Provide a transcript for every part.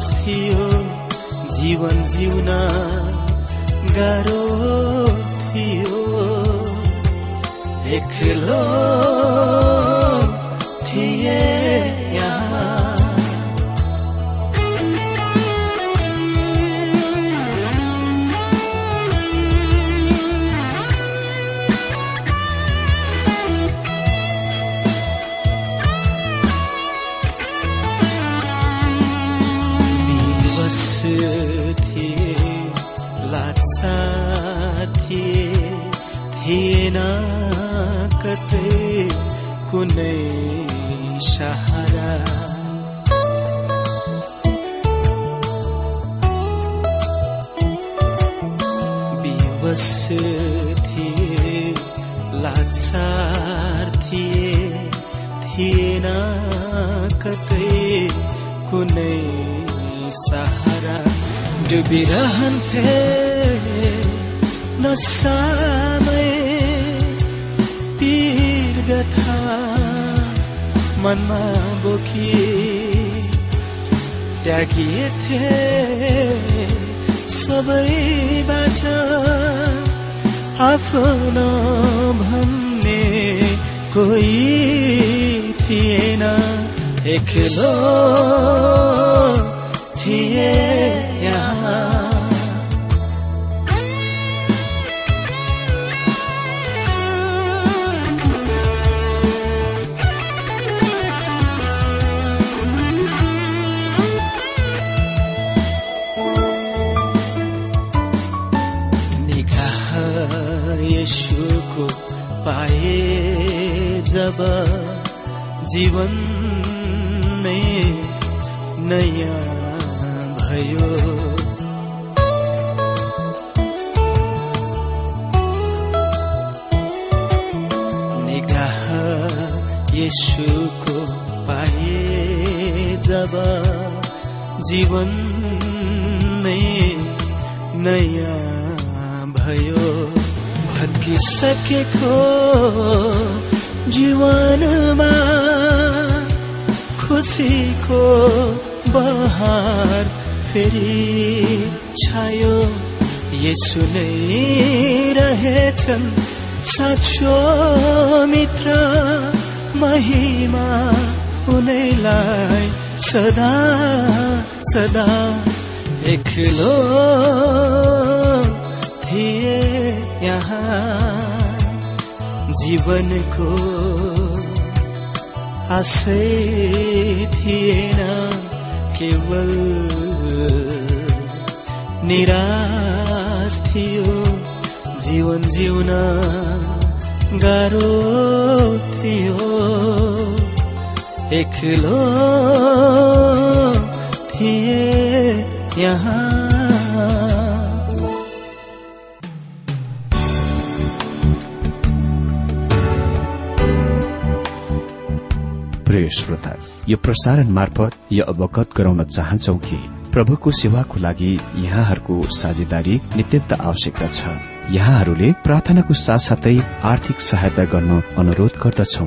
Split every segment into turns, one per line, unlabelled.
निराश थियो जीवन जिउन गाह्रो थियो। एक्लो थिए। कुनै सहारा विवश थिए लाचार थिए थिएन कतै कुनै सहारा। डुबिरहन्थे नसामै पीर व्यथा। मनमा बोकी त्यागिएथे सबैबाट आफ्नो भन्ने कोही थिएन। एक्लो थिए यहाँ। जीवन फेरि छायो। यसु नै रहेछन्। साँचो मित्र महिमा उनैलाई सदा सदा एक्लो थिए यहाँ। जीवनको आशै थिएन केवल निराश थियो। जीवन जिउन गाह्रो थियो। एक्लो थिए यहाँ।
प्रिय श्रोता यो प्रसारण मार्फत यो अवगत गराउन चाहन्छौ कि प्रभुको सेवाको लागि यहाँहरूको साझेदारी नित्यन्त आवश्यकता छ। यहाँहरूले प्रार्थनाको साथसाथै आर्थिक सहायता गर्न अनुरोध गर्दछौ।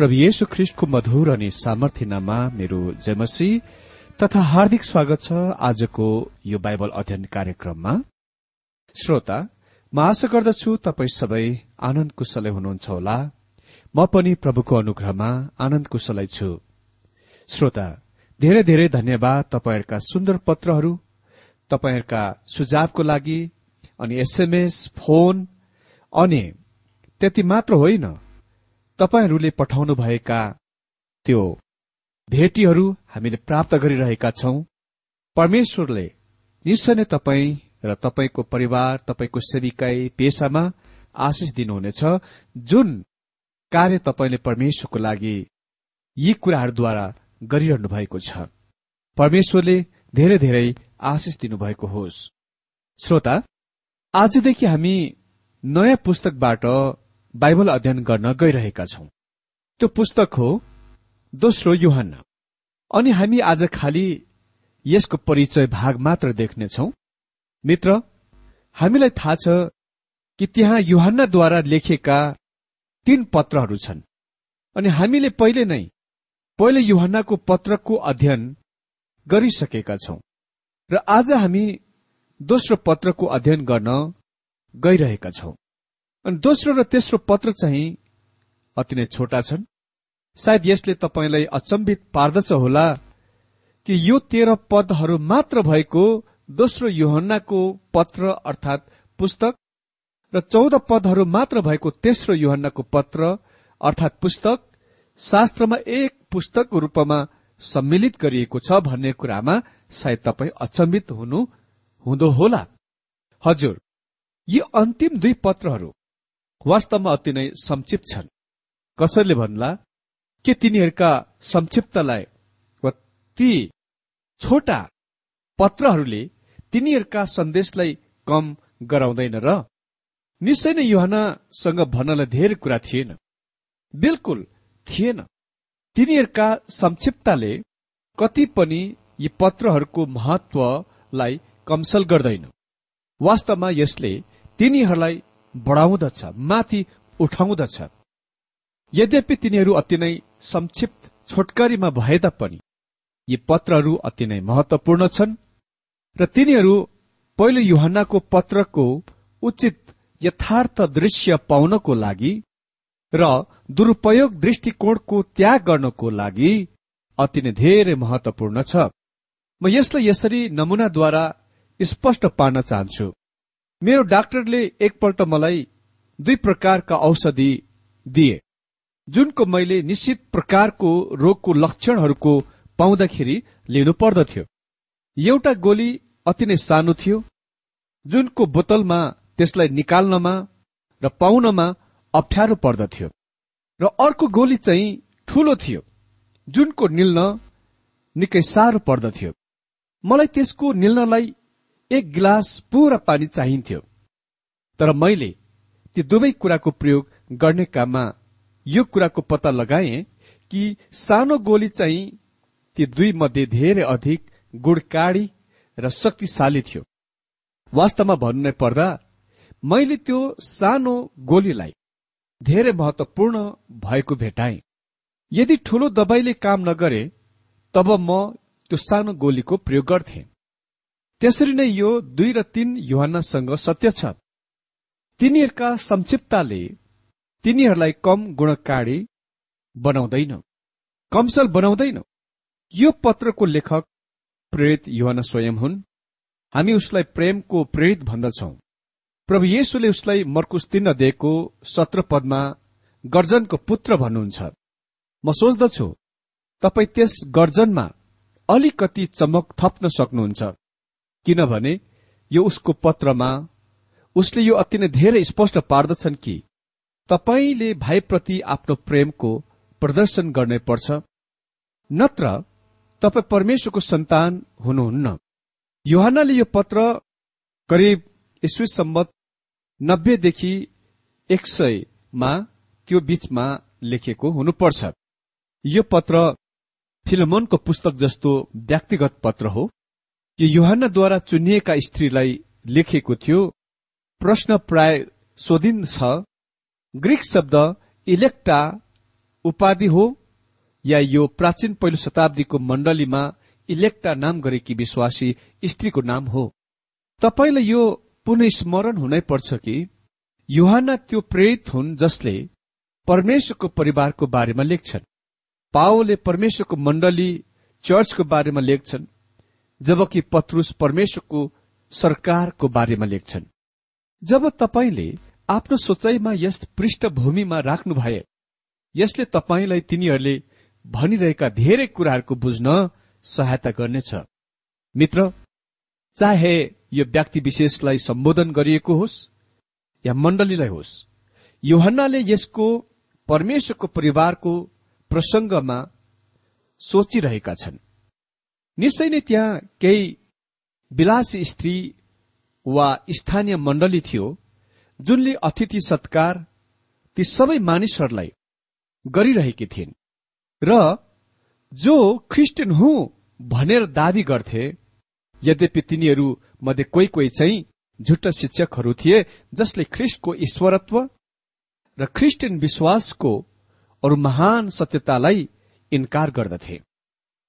प्रभु येशु ख्रिष्टको मधुर अनि सामर्थ्यनामा मेरो जयमसी तथा हार्दिक स्वागत छ आजको यो बाइबल अध्ययन कार्यक्रममा। श्रोता म आशा गर्दछु तपाईँ सबै आनन्द कुशलै हुनुहुन्छ होला। म पनि प्रभुको अनुग्रहमा आनन्द कुशलै छु। श्रोता धेरै धेरै धन्यवाद तपाईँहरूका सुन्दर पत्रहरू तपाईँहरूका सुझावको लागि अनि एसएमएस फोन अनि त्यति मात्र होइन। तपाईँहरूले पठाउनु भएका त्यो भेटीहरू हामीले प्राप्त गरिरहेका छौं। परमेश्वरले निश्चय नै तपाईँ र तपाईँको परिवार तपाईँको सेविकाई पेसामा आशिष दिनुहुनेछ जुन कार्य तपाईँले परमेश्वरको लागि यी कुराहरूद्वारा गरिरहनु भएको छ। परमेश्वरले धेरै धेरै आशिष दिनुभएको होस्। श्रोता आजदेखि हामी नयाँ पुस्तकबाट बाइबल अध्ययन गर्न गइरहेका छौं। त्यो पुस्तक हो दोस्रो युहन्ना। अनि हामी आज खालि यसको परिचय भाग मात्र देख्नेछौ। मित्र हामीलाई थाहा छ कि त्यहाँ युहन्नाद्वारा लेखिएका तीन पत्रहरू छन्। अनि हामीले पहिले नै पहिले युहन्नाको पत्रको अध्ययन गरिसकेका छौं। र आज हामी दोस्रो पत्रको अध्ययन गर्न गइरहेका छौं। अनि दोस्रो र तेस्रो पत्र चाहिँ अति नै छोटा छन्। सायद यसले तपाईँलाई अचम्बित पार्दछ होला कि यो तेह्र पदहरू मात्र भएको दोस्रो युहन्नाको पत्र अर्थात पुस्तक र चौध पदहरू मात्र भएको तेस्रो युहन्नाको पत्र अर्थात पुस्तक शास्त्रमा एक पुस्तकको रूपमा सम्मिलित गरिएको छ भन्ने कुरामा सायद तपाईँ अचम्बित हुनु हुँदो होला। हजुर यी अन्तिम दुई पत्रहरू वास्तवमा अति नै संक्षिप्त छन्। कसैले भन्ला के तिनीहरूका संक्षिप्तलाई वा ती छोटा पत्रहरूले तिनीहरूका सन्देशलाई कम गराउँदैन र? निश्चय नै युहनासँग भन्नलाई धेरै कुरा थिएन। बिल्कुल थिएन। तिनीहरूका संक्षिप्तले कति पनि यी पत्रहरूको महत्वलाई कमसल गर्दैन। वास्तवमा यसले तिनीहरूलाई बढाउँदछ माथि उठाउँदछ। यद्यपि तिनीहरू अति नै संक्षिप्त छोटकरीमा भए तापनि यी पत्रहरू अति नै महत्वपूर्ण छन् र तिनीहरू पहिलो युहन्नाको पत्रको उचित यथार्थ दृश्य पाउनको लागि र दुरूपयोग दृष्टिकोणको त्याग गर्नको लागि अति नै धेरै महत्वपूर्ण छ। म यसलाई यसरी नमूनाद्वारा स्पष्ट पार्न चाहन्छु। मेरो डाक्टरले एकपल्ट मलाई दुई प्रकारका औषधि दिए जुनको मैले निश्चित प्रकारको रोगको लक्षणहरूको पाउँदाखेरि लिनु पर्दथ्यो। एउटा गोली अति नै सानो थियो जुनको बोतलमा त्यसलाई निकाल्नमा र पाउनमा अप्ठ्यारो पर्दथ्यो र अर्को गोली चाहिँ ठूलो थियो जुनको निल्न निकै साह्रो पर्दथ्यो। मलाई त्यसको निल्नलाई एक गिलास पुरा पानी चाहिन्थ्यो। तर मैले ती दुवै कुराको प्रयोग गर्ने काममा यो कुराको पत्ता लगाए कि सानो गोली चाहिँ ती दुई मध्ये धेरै अधिक गुणकारी र शक्तिशाली थियो। वास्तवमा भन्नु पर्दा मैले त्यो सानो गोलीलाई धेरै महत्वपूर्ण भएको भेटाए। यदि ठूलो दबाईले काम नगरे तब म त्यो सानो गोलीको प्रयोग गर्थे। त्यसरी नै यो दुई र तीन युहानसँग सत्य छ। तिनीहरूका संक्षिप्तले तिनीहरूलाई कम गुणकारी बनाउँदैन। कमसल बनाउँदैन। यो पत्रको लेखक प्रेरित युवाना स्वयं हुन्। हामी उसलाई प्रेमको प्रेरित भन्दछौ। प्रभु येशुले उसलाई मर्कुस तिन दिएको सत्र पदमा गर्जनको पुत्र भन्नुहुन्छ। म सोच्दछु तपाईँ त्यस गर्जनमा अलिकति चमक थप्न सक्नुहुन्छ। किनभने यो उसको पत्रमा उसले यो अति नै धेरै स्पष्ट पार्दछन् कि तपाईँले भाइप्रति आफ्नो प्रेमको प्रदर्शन गर्नै पर्छ नत्र तपाईँ परमेश्वरको सन्तान हुनुहुन्न। युहानले यो पत्र करिब ईस्वी सम्बत नब्बेदेखि एक सयमा त्यो बीचमा लेखेको हुनुपर्छ। यो पत्र फिलोमोनको पुस्तक जस्तो व्यक्तिगत पत्र हो। यो युहानद्वारा चुनिएका स्त्रीलाई लेखेको थियो प्रश्न प्राय सोधिन्छ ग्रिक शब्द इलेक्टा उपाधि हो या यो प्राचीन पहिलो शताब्दीको मण्डलीमा इलेक्टा नाम गरेकी विश्वासी स्त्रीको नाम हो? तपाईँलाई यो पुनः स्मरण हुनै पर्छ कि युहाना त्यो प्रेरित हुन् जसले परमेश्वरको परिवारको बारेमा लेख्छन्। पाओले परमेश्वरको मण्डली चर्चको बारेमा लेख्छन्। जबकि पत्रुस परमेश्वरको सरकारको बारेमा लेख्छन्। जब तपाईँले आफ्नो सोचाइमा यस पृष्ठभूमिमा राख्नु भए यसले तपाईँलाई तिनीहरूले भनिरहेका धेरै कुराहरूको बुझ्न सहायता गर्नेछ। मित्र चाहे यो व्यक्ति विशेषलाई सम्बोधन गरिएको होस् या मण्डलीलाई होस् योहन्नाले यसको परमेश्वरको परिवारको प्रसंगमा सोचिरहेका छन्। निश्चय नै त्यहाँ केही विलासी स्त्री वा स्थानीय मण्डली थियो जुनले अतिथि सत्कार ती सबै मानिसहरूलाई गरिरहेकी थिइन्। र जो ख्रिस्टियन हुँ भनेर दावी गर्थे यद्यपि तिनीहरू मध्ये कोही कोही चाहिँ झुट्टा शिक्षकहरू थिए जसले ख्रिस्टको ईश्वरत्व र ख्रिस्टियन विश्वासको अरू महान सत्यतालाई इन्कार गर्दथे।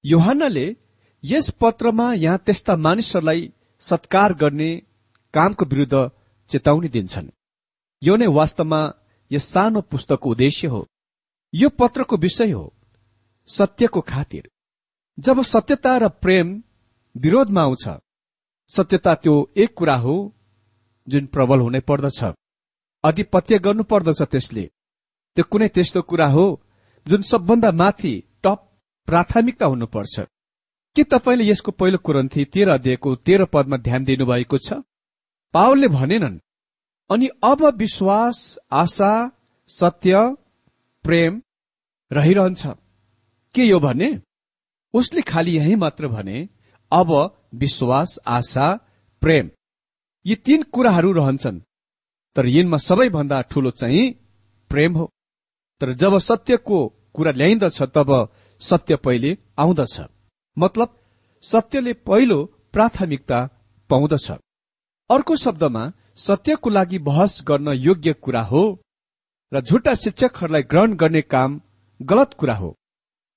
योहानले यस पत्रमा यहाँ त्यस्ता मानिसहरूलाई सत्कार गर्ने कामको विरूद्ध चेतावनी दिन्छन्। यो नै वास्तवमा यस सानो पुस्तकको उद्देश्य हो। यो पत्रको विषय हो सत्यको खातिर। जब सत्यता र प्रेम विरोधमा आउँछ सत्यता त्यो एक कुरा हो जुन प्रबल हुनै पर्दछ। अधिपत्य गर्नु पर्दछ त्यसले। त्यो कुनै त्यस्तो कुरा हो जुन सबभन्दा माथि टप प्राथमिकता हुनुपर्छ। के तपाईँले यसको पहिलो कुरन्थी तेह्र अध्यायको तेह्र पदमा ध्यान दिनुभएको छ? पावलले भनेनन् अनि अब विश्वास आशा सत्य प्रेम रहिरहन्छ। के यो भने? उसले खालि यही मात्र भने अब विश्वास आशा प्रेम यी तीन कुराहरू रहन्छन्। तर यिनमा सबैभन्दा ठूलो चाहिँ प्रेम हो। तर जब सत्यको कुरा ल्याइन्दछ तब सत्य पहिले आउँदछ। मतलब सत्यले पहिलो प्राथमिकता पाउँदछ। अर्को शब्दमा सत्यको लागि बहस गर्न योग्य कुरा हो र झुटा शिक्षकहरूलाई ग्रहण गर्ने काम गलत कुरा हो।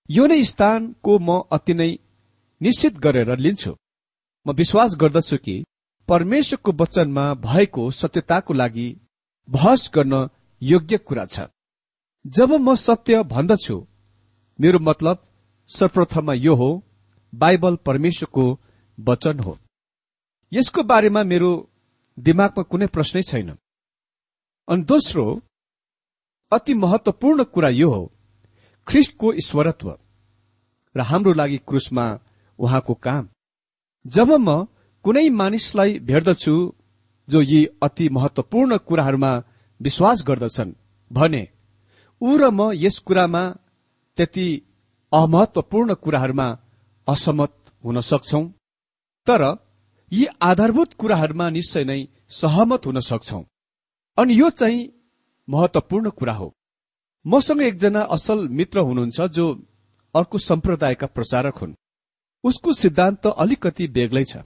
यो नै स्थानको म अति नै निश्चित गरेर लिन्छु। म विश्वास गर्दछु कि परमेश्वरको वचनमा भएको सत्यताको लागि बहस गर्न योग्य कुरा छ। जब म सत्य भन्दछु मेरो मतलब सर्वप्रथममा यो हो बाइबल परमेश्वरको वचन हो। यसको बारेमा मेरो दिमागमा कुनै प्रश्नै छैन। अनि दोस्रो अति महत्वपूर्ण कुरा यो हो ख्रिस्टको ईश्वरत्व र हाम्रो लागि क्रुसमा उहाँको काम। जब म कुनै मानिसलाई भेट्दछु जो यी अति महत्वपूर्ण कुराहरूमा विश्वास गर्दछन् भने ऊ र म यस कुरामा त्यति अमहत्वपूर्ण कुराहरूमा असहमत हुन सक्छौ। तर यी आधारभूत कुराहरूमा निश्चय नै सहमत हुन सक्छौ। अनि यो चाहिँ महत्वपूर्ण कुरा हो। मसँग एकजना असल मित्र हुनुहुन्छ जो अर्को सम्प्रदायका प्रचारक हुन्। उसको सिद्धान्त अलिकति बेग्लै छ।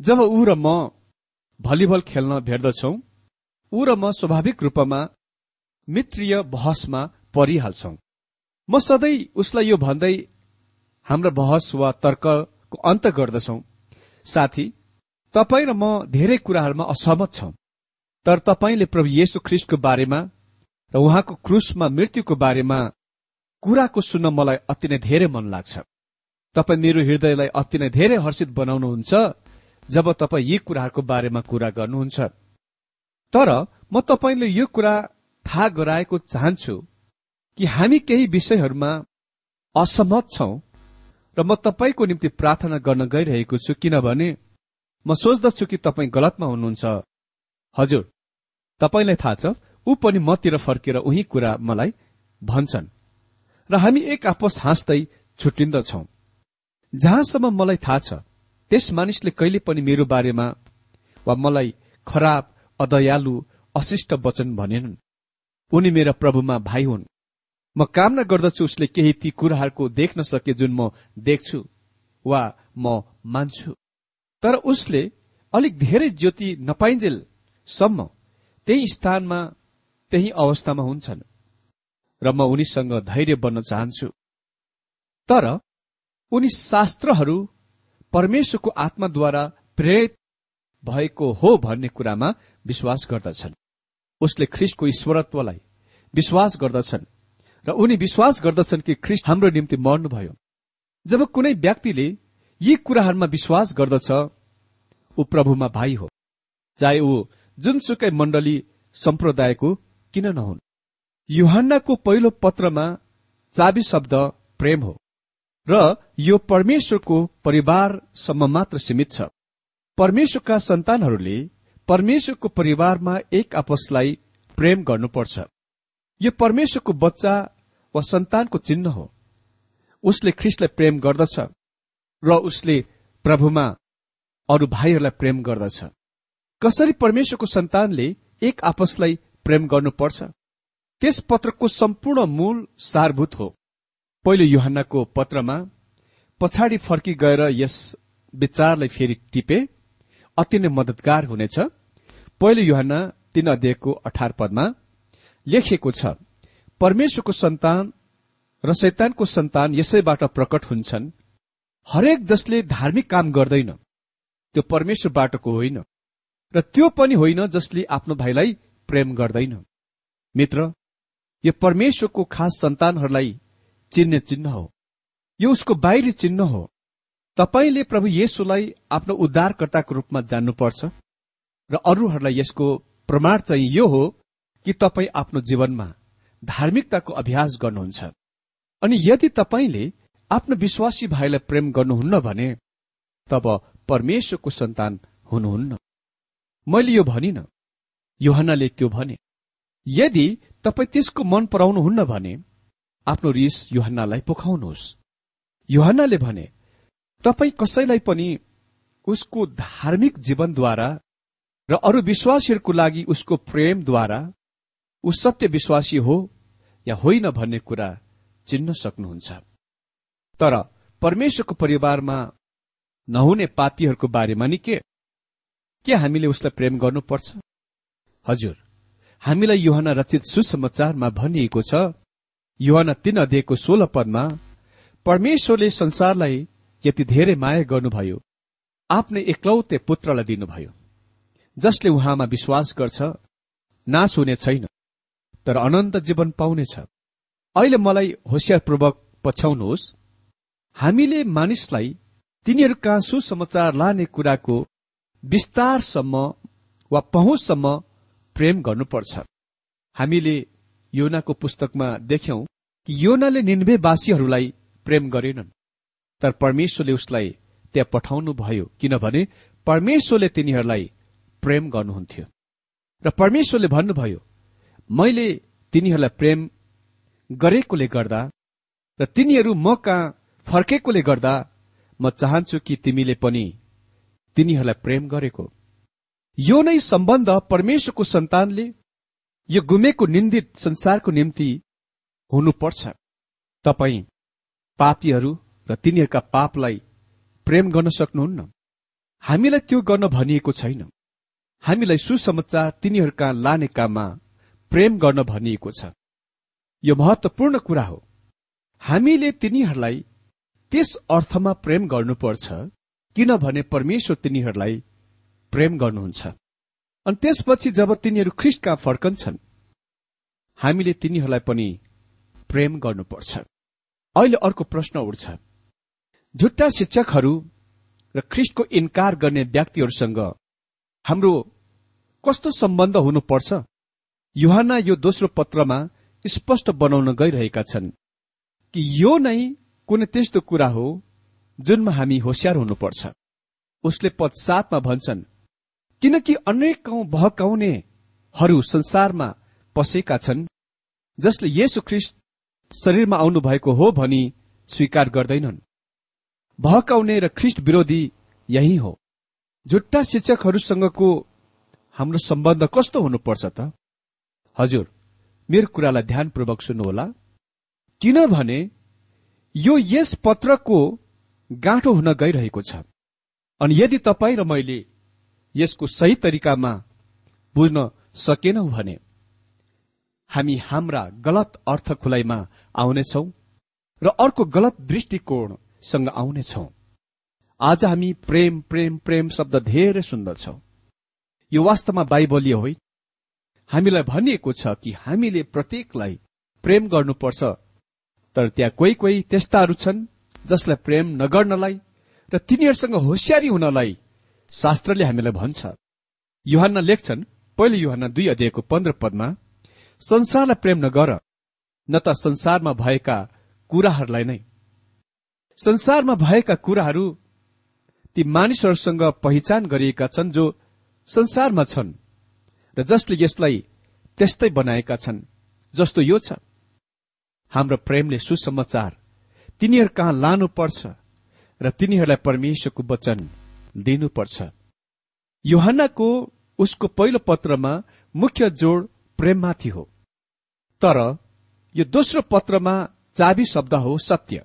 जब ऊ र म भलिबल खेल्न भेट्दछौ ऊ र म स्वाभाविक रूपमा मित्रीय बहसमा परिहाल्छौ। म सधैँ उसलाई यो भन्दै हाम्रो बहस वा तर्कको अन्त गर्दछौ। साथी तपाईँ र म धेरै कुराहरूमा असहमत छौं। तर तपाईँले प्रभु येशु ख्रिस्टको बारेमा र उहाँको क्रुसमा मृत्युको बारेमा कुराको सुन्न मलाई अति नै धेरै मन लाग्छ। तपाईँ मेरो हृदयलाई अति नै धेरै हर्षित बनाउनुहुन्छ जब तपाईँ यी कुराहरूको बारेमा कुरा गर्नुहुन्छ। तर म तपाईँले यो कुरा थाहा गराएको चाहन्छु कि हामी केही विषयहरूमा असहमत छौं र म तपाईँको निम्ति प्रार्थना गर्न गइरहेको छु किनभने म सोच्दछु कि तपाईँ गलतमा हुनुहुन्छ। हजुर तपाईँलाई थाहा छ ऊ पनि मतिर फर्केर उही कुरा मलाई भन्छन्। र हामी एक आपस हाँस्दै छुट्टिन्दछौ। जहाँसम्म मलाई थाहा छ त्यस मानिसले कहिले पनि मेरो बारेमा वा मलाई खराब अदयालु अशिष्ट वचन भनेनन्। उनी मेरा प्रभुमा भाइ हुन्। म कामना गर्दछु उसले केही ती कुराहरूको देख्न सके जुन म देख्छु वा म मान्छु। तर उसले अलिक धेरै ज्योति नपाइन्जेलसम्म त्यही स्थानमा त्यही अवस्थामा हुन्छन् र म उनीसँग धैर्य बन्न चाहन्छु। तर उनी शास्त्रहरू परमेश्वरको आत्माद्वारा प्रेरित भएको हो भन्ने कुरामा विश्वास गर्दछन्। उसले ख्रिस्टको ईश्वरत्वलाई विश्वास गर्दछन्। र उनी विश्वास गर्दछन् कि ख्रिस्ट हाम्रो निम्ति मर्नुभयो। जब कुनै व्यक्तिले यी कुराहरूमा विश्वास गर्दछ ऊ प्रभुमा भाइ हो चाहे ऊ जुनसुकै मण्डली सम्प्रदायको किन नहुन्। युहान्नाको पहिलो पत्रमा चाबी शब्द प्रेम हो र यो परमेश्वरको परिवारसम्म मात्र सीमित छ। परमेश्वरका सन्तानहरूले परमेश्वरको परिवारमा एक आपसलाई प्रेम गर्नुपर्छ। यो परमेश्वरको बच्चा वा सन्तानको चिन्ह हो। उसले ख्रिस्टलाई प्रेम गर्दछ र उसले प्रभुमा अरू भाइहरूलाई प्रेम गर्दछ। कसरी परमेश्वरको सन्तानले एक आपसलाई प्रेम गर्नुपर्छ? त्यस पत्रको सम्पूर्ण मूल सारभूत हो। पहिलो युहन्नाको पत्रमा पछाडि फर्की गएर यस विचारलाई फेरि टिपे अति नै मदतगार हुनेछ। पहिलो युहन्ना तीन अध्यायको अठार पदमा लेखिएको छ परमेश्वरको सन्तान र शैतानको सन्तान यसैबाट प्रकट हुन्छन्। हरेक जसले धार्मिक काम गर्दैन त्यो परमेश्वरबाटको होइन र त्यो पनि होइन जसले आफ्नो भाइलाई प्रेम गर्दैन। मित्र यो परमेश्वरको खास सन्तानहरूलाई चिन्ने चिन्ह हो। यो उसको बाहिरी चिन्ह हो। तपाईँले प्रभु येशुलाई आफ्नो उद्धारकर्ताको रूपमा जान्नुपर्छ र अरूहरूलाई यसको प्रमाण चाहिँ यो हो कि तपाईँ आफ्नो जीवनमा धार्मिकताको अभ्यास गर्नुहुन्छ। अनि यदि तपाईँले आफ्नो विश्वासी भाइलाई प्रेम गर्नुहुन्न भने तब परमेश्वरको सन्तान हुनुहुन्न। मैले यो भनिन। योहनाले त्यो भने यदि तपाईँ त्यसको मन पराउनुहुन्न भने आफ्नो रिस योहन्नालाई पोखाउनुहोस्। योहन्नाले भने तपाईँ कसैलाई पनि उसको धार्मिक जीवनद्वारा र अरू विश्वासीहरूको लागि उसको प्रेमद्वारा ऊ सत्य विश्वासी हो या होइन भन्ने कुरा चिन्न सक्नुहुन्छ। तर परमेश्वरको परिवारमा नहुने पापीहरूको बारेमा नि के के हामीले उसलाई प्रेम गर्नुपर्छ? हजुर हामीलाई युहना रचित सुसमाचारमा भनिएको छ युहना तीन अध्ययको सोह्र पदमा परमेश्वरले संसारलाई यति धेरै माया गर्नुभयो आफ्नै एक्लौते पुत्रलाई दिनुभयो जसले उहाँमा विश्वास गर्छ नाश हुने छैन। तर अनन्त जीवन पाउनेछ अहिले मलाई होसियारपूर्वक पछ्याउनुहोस्। हामीले मानिसलाई तिनीहरूका सुसमाचार लाने कुराको विस्तारसम्म वा पहुँचसम्म प्रेम गर्नुपर्छ। हामीले योनाको पुस्तकमा देख्यौं कि योनाले निन्वेवासीहरूलाई प्रेम गरेनन्। तर परमेश्वरले उसलाई त्यहाँ पठाउनु भयो किनभने परमेश्वरले तिनीहरूलाई प्रेम गर्नुहुन्थ्यो। र परमेश्वरले भन्नुभयो मैले तिनीहरूलाई प्रेम गरेकोले गर्दा र तिनीहरू म कहाँ फर्केकोले गर्दा म चाहन्छु कि तिमीले पनि तिनीहरूलाई प्रेम गरेको। यो नै सम्बन्ध परमेश्वरको सन्तानले यो गुमेको निन्दित संसारको निम्ति हुनुपर्छ। तपाईँ पापीहरू र तिनीहरूका पापलाई प्रेम गर्न सक्नुहुन्न। हामीलाई त्यो गर्न भनिएको छैन। हामीलाई सुसमाचार तिनीहरूका लाने काममा प्रेम गर्न भनिएको छ। यो महत्वपूर्ण कुरा हो। हामीले तिनीहरूलाई त्यस अर्थमा प्रेम गर्नुपर्छ किनभने परमेश्वर तिनीहरूलाई प्रेम गर्नुहुन्छ। अनि त्यसपछि जब तिनीहरू ख्रिस्टका फर्कन्छन् हामीले तिनीहरूलाई पनि प्रेम गर्नुपर्छ। अहिले अर्को प्रश्न उठ्छ। झुट्टा शिक्षकहरू र ख्रिस्टको इन्कार गर्ने व्यक्तिहरूसँग हाम्रो कस्तो सम्बन्ध हुनुपर्छ? युहाना यो दोस्रो पत्रमा स्पष्ट बनाउन गइरहेका छन् कि यो नै कुनै त्यस्तो कुरा हो जुनमा हामी होसियार हुनुपर्छ। उसले पद सातमा भन्छन् किनकि अनेकौं बहकाउनेहरू संसारमा पसेका छन् जसले येशु ख्रिस्ट शरीरमा आउनु भएको हो भनी स्वीकार गर्दैनन्। भहकाउने र ख्रिस्ट विरोधी यही हो। झुट्टा शिक्षकहरूसँगको हाम्रो सम्बन्ध कस्तो हुनुपर्छ त? हजुर मेरो कुरालाई ध्यानपूर्वक सुन्नुहोला। किनभने यो यस पत्रको गाँठो हुन गइरहेको छ। अनि यदि तपाईँ र मैले यसको सही तरिकामा बुझ्न सकेनौ भने हामी हाम्रा गलत अर्थ खुलाइमा आउनेछौ र अर्को गलत दृष्टिकोणसँग आउनेछौ। आज हामी प्रेम प्रेम प्रेम शब्द धेरै सुन्दछौ यो वास्तवमा बाइबलीय होइन हामीलाई भनिएको छ कि हामीले प्रत्येकलाई प्रेम गर्नुपर्छ। तर त्यहाँ कोही कोही त्यस्ताहरू छन् जसलाई प्रेम नगर्नलाई र तिनीहरूसँग होसियारी हुनलाई शास्त्रले हामीलाई भन्छ। युहानमा लेख्छन् पहिले युहान दुई अध्यायको पन्ध्र पदमा संसारलाई प्रेम नगर न त संसारमा भएका कुराहरूलाई नै। संसारमा भएका कुराहरू ती मानिसहरूसँग पहिचान गरिएका छन् जो संसारमा छन्। र जसले यसलाई त्यस्तै बनाएका छन् जस्तो यो छ। हाम्रो प्रेमले सुसमाचार तिनीहरू कहाँ लानुपर्छ र तिनीहरूलाई परमेश्वरको वचन दिनुपर्छ। युहन्नाको उसको पहिलो पत्रमा मुख्य जोड प्रेममाथि हो। तर यो दोस्रो पत्रमा चाबी शब्द हो सत्य।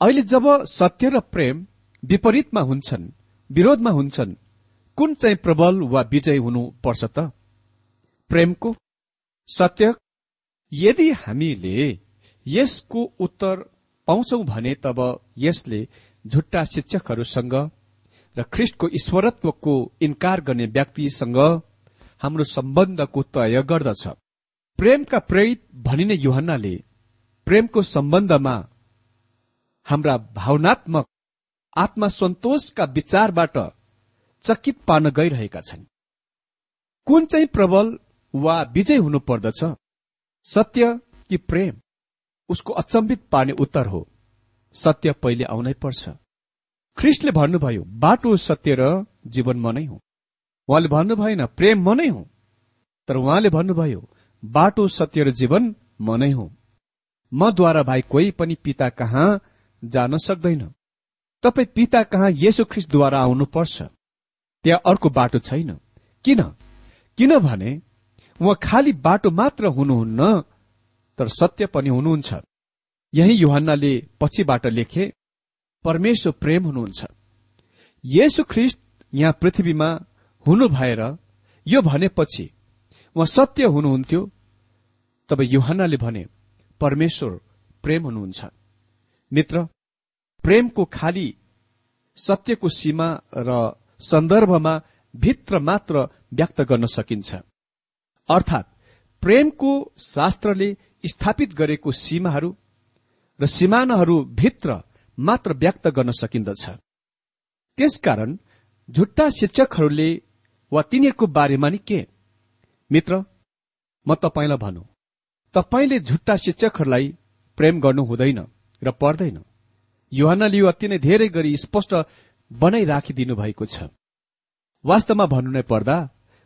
अहिले जब सत्य र प्रेम विपरीतमा हुन्छन् विरोधमा हुन्छन् कुन चाहिँ प्रबल वा विजय हुनुपर्छ त? प्रेमको? सत्य? यदि हामीले यसको उत्तर पाउँछौ भने तब यसले झुट्टा शिक्षकहरूसँग र ख्रिस्टको ईश्वरत्वको इन्कार गर्ने व्यक्तिसँग हाम्रो सम्बन्धको तय गर्दछ। प्रेमका प्रेरित भनिने युहन्नाले प्रेमको सम्बन्धमा हाम्रा भावनात्मक आत्मसन्तोषका विचारबाट चकित पार्न गइरहेका छन्। कुन चाहिँ प्रबल वा विजय हुनु पर्दछ सत्य कि प्रेम? उसको अचम्बित पार्ने उत्तर हो। सत्य पहिले आउनै पर्छ। ख्रिस्टले भन्नुभयो बाटो सत्य र जीवन म नै हुँ। उहाँले भन्नु भएन प्रेम म नै हुँ। तर उहाँले भन्नुभयो बाटो सत्य र जीवन म नै हुँ। मद्वारा भाइ कोही पनि पिता कहाँ जान सक्दैन। तपाईँ पिता कहाँ येसु ख्रिस्टद्वारा आउनुपर्छ। त्यहाँ अर्को बाटो छैन। किन? किनभने उहाँ खाली बाटो मात्र हुनुहुन्न तर सत्य पनि हुनुहुन्छ। यही युहन्नाले पछिबाट लेखे परमेश्वर प्रेम हुनुहुन्छ। येसु ख्रिस्ट यहाँ पृथ्वीमा हुनु भएर यो भनेपछि उहाँ सत्य हुनुहुन्थ्यो? तब युहन्नाले भने परमेश्वर प्रेम हुनुहुन्छ। मित्र प्रेमको खाली सत्यको सीमा र सन्दर्भमा भित्र मात्र व्यक्त गर्न सकिन्छ। अर्थात् प्रेमको शास्त्रले स्थापित गरेको सीमाहरू र सिमानाहरू भित्र मात्र व्यक्त गर्न सकिन्दछ। त्यसकारण झुट्टा शिक्षकहरूले वा तिनीहरूको बारेमा नि के? मित्र म तपाईँलाई भनौँ। तपाईँले झुट्टा शिक्षकहरूलाई प्रेम गर्नु हुँदैन र पर्दैन। युहानले यो अति नै धेरै गरी स्पष्ट बनाइ राखिदिनु भएको छ। वास्तवमा भन्नु नै पर्दा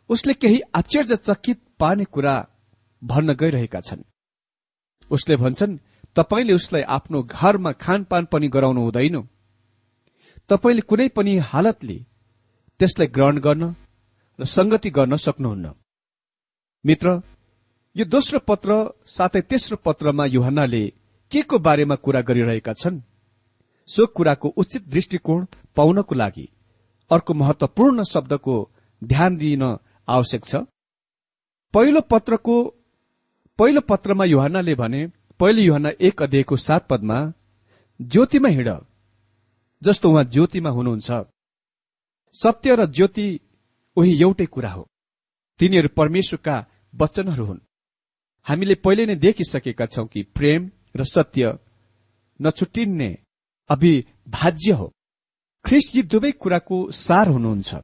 उसले केही आश्चर्यचकित पार्ने कुरा भन्न गइरहेका छन्। उसले भन्छन् तपाईँले उसलाई आफ्नो घरमा खानपान पनि गराउनु हुँदैन। तपाईँले कुनै पनि हालतले त्यसलाई ग्रहण गर्न र संगति गर्न सक्नुहुन्न। मित्र यो दोस्रो पत्र साथै तेस्रो पत्रमा युहन्नाले के को बारेमा कुरा गरिरहेका छन्? सो कुराको उचित दृष्टिकोण पाउनको लागि अर्को महत्वपूर्ण शब्दको ध्यान दिइन आवश्यक छ। पहिलो पत्रको पहिलो पत्रमा युहन्नाले भने पहिले युहना एक अध्यायको सात पदमा ज्योतिमा हिँड जस्तो उहाँ ज्योतिमा हुनुहुन्छ। सत्य र ज्योति उही एउटै कुरा हो। तिनीहरू परमेश्वरका वचनहरू हुन्। हामीले पहिले नै देखिसकेका छौं कि प्रेम र सत्य नछुटिने अभिभाज्य हो। ख्रिस्ट यी दुवै कुराको सार हुनुहुन्छ।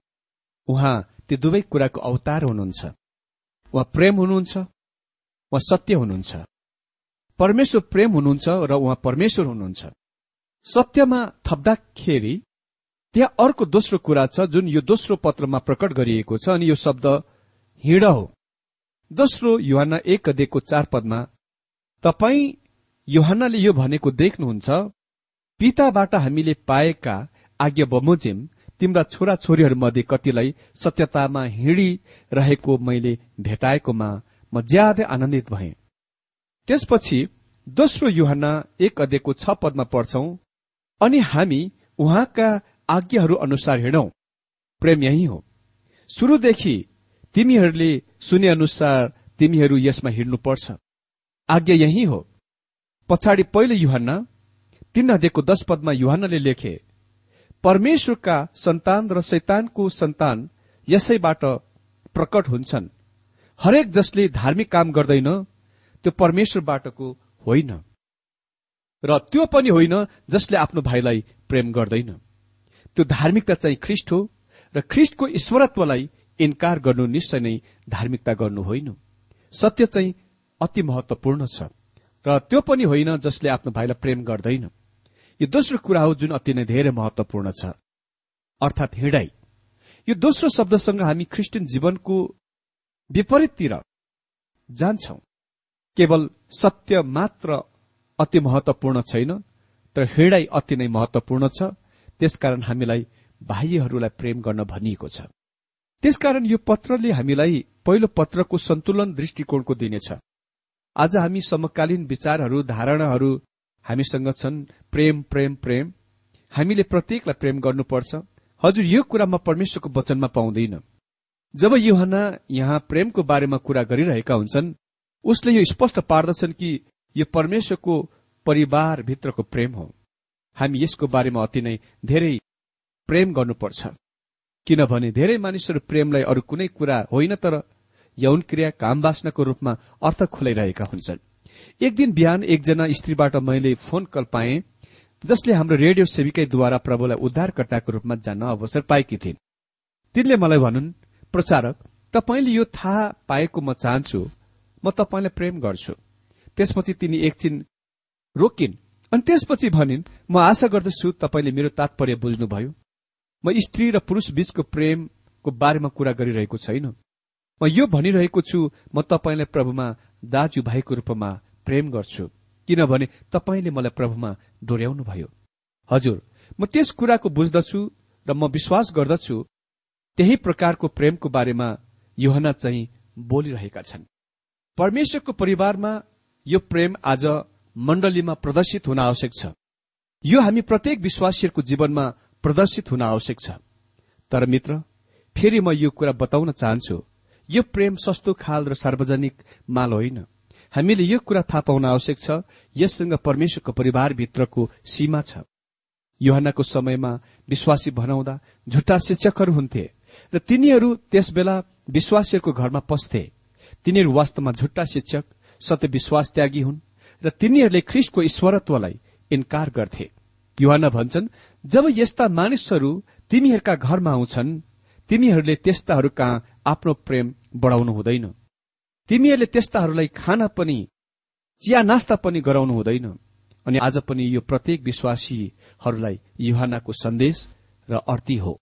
उहाँ ती दुवै कुराको अवतार हुनुहुन्छ। उहाँ प्रेम हुनुहुन्छ उहाँ सत्य हुनुहुन्छ। परमेश्वर प्रेम हुनुहुन्छ र उहाँ परमेश्वर हुनुहुन्छ। सत्यमा थप्दाखेरि त्यहाँ अर्को दोस्रो कुरा छ जुन यो दोस्रो पत्रमा प्रकट गरिएको छ अनि यो शब्द हिँड हो। दोस्रो युहान एक अध्ययको चार पदमा तपाईँ योहन्नाले यो भनेको देख्नुहुन्छ पिताबाट हामीले पाएका आज्ञा बमोजिम तिम्रा छोरा छोरीहरूमध्ये कतिलाई सत्यतामा हिँडिरहेको मैले भेटाएकोमा म ज्यादै आनन्दित भए। त्यसपछि दोस्रो युहना एक अध्ययको छ पदमा पढ्छौ अनि हामी उहाँका आज्ञाहरू अनुसार हिँडौं। प्रेम यही हो। शुरूदेखि तिमीहरूले सुने अनुसार तिमीहरू यसमा हिँड्नुपर्छ। आज्ञा यही हो। पछाडि पहिलो युहन्ना तीन अध्ययको दश पदमा युहन्नाले लेखे परमेश्वरका सन्तान र शैतानको सन्तान यसैबाट प्रकट हुन्छन्। हरेक जसले धार्मिक काम गर्दैन त्यो परमेश्वरबाटको होइन। र त्यो पनि होइन जसले आफ्नो भाइलाई प्रेम गर्दैन। त्यो धार्मिकता चाहिँ ख्रिष्ट हो र ख्रिष्टको ईश्वरत्वलाई इन्कार गर्नु निश्चय नै धार्मिकता गर्नु होइन। सत्य चाहिँ अति महत्वपूर्ण छ। र त्यो पनि होइन जसले आफ्नो भाइलाई प्रेम गर्दैन। यो दोस्रो कुरा हो जुन अति नै धेरै महत्वपूर्ण छ। अर्थात् हिँडाई यो दोस्रो शब्दसँग हामी क्रिस्चियन जीवनको विपरीततिर जान्छौ। केवल सत्य मात्र अति महत्वपूर्ण छैन तर हिँडाई अति नै महत्वपूर्ण छ। त्यसकारण हामीलाई बाह्यहरूलाई प्रेम गर्न भनिएको छ। त्यसकारण यो पत्रले हामीलाई पहिलो पत्रको सन्तुलन दृष्टिकोणको दिनेछ। आज हामी समकालीन विचारहरू धारणाहरू हामीसँग छन् प्रेम प्रेम प्रेम। हामीले प्रत्येकलाई प्रेम गर्नुपर्छ। हजुर यो कुरा म परमेश्वरको वचनमा पाउँदैन। जब युहना यहाँ प्रेमको बारेमा कुरा गरिरहेका हुन्छन् उसले यो स्पष्ट पार्दछन् कि यो परमेश्वरको परिवारभित्रको प्रेम हो। हामी यसको बारेमा अति नै धेरै प्रेम गर्नुपर्छ। किनभने धेरै मानिसहरू प्रेमलाई अरू कुनै कुरा होइन तर यौन क्रिया काम बास्नको रूपमा अर्थ खोलाइरहेका हुन्छन्। एक दिन बिहान एकजना स्त्रीबाट मैले फोन कल पाएँ जसले हाम्रो रेडियो सेविकैद्वारा प्रभुलाई उद्धारकर्ताको रूपमा जान्न अवसर पाएकी थिइन्। तिनले मलाई भनुन् प्रचारक तपाईँले यो थाहा पाएको म चाहन्छु म तपाईँलाई प्रेम गर्छु। त्यसपछि तिनी एकछिन रोकिन् अनि त्यसपछि भनिन् म आशा गर्दछु तपाईँले मेरो तात्पर्य बुझ्नुभयो। म स्त्री र पुरूष बीचको प्रेमको बारेमा कुरा गरिरहेको छैन। म यो भनिरहेको छु म तपाईँलाई प्रभुमा दाजुभाइको रूपमा प्रेम गर्छु। किनभने तपाईँले मलाई प्रभुमा डोर्याउनु भयो। हजुर म त्यस कुराको बुझ्दछु र म विश्वास गर्दछु त्यही प्रकारको प्रेमको बारेमा योहना चाहिँ बोलिरहेका छन्। परमेश्वरको परिवारमा यो प्रेम आज मण्डलीमा प्रदर्शित हुन आवश्यक छ। यो हामी प्रत्येक विश्वासीहरूको जीवनमा प्रदर्शित हुन आवश्यक छ। तर मित्र फेरि म यो कुरा बताउन चाहन्छु यो प्रेम सस्तो खाल र सार्वजनिक माल होइन। हामीले यो कुरा थाहा पाउन आवश्यक छ यससँग परमेश्वरको परिवारभित्रको सीमा छ। युहनाको समयमा विश्वासी भनाउँदा झुट्टा शिक्षकहरू हुन्थे र तिनीहरू त्यसबेला विश्वासीहरूको घरमा पस्थे। तिनीहरू वास्तवमा झुट्टा शिक्षक सत्य विश्वास त्यागी हुन् र तिनीहरूले ख्रिस्टको ईश्वरत्वलाई इन्कार गर्थे। युहान भन्छन् जब यस्ता मानिसहरू तिमीहरूका घरमा आउँछन् तिमीहरूले त्यस्ताहरू कहाँ आफ्नो प्रेम बढाउनु हुँदैन। तिमीहरूले त्यस्ताहरूलाई खाना पनि चिया नास्ता पनि गराउनु हुँदैन। अनि आज पनि यो प्रत्येक विश्वासीहरूलाई युहानको सन्देश र अर्थी हो।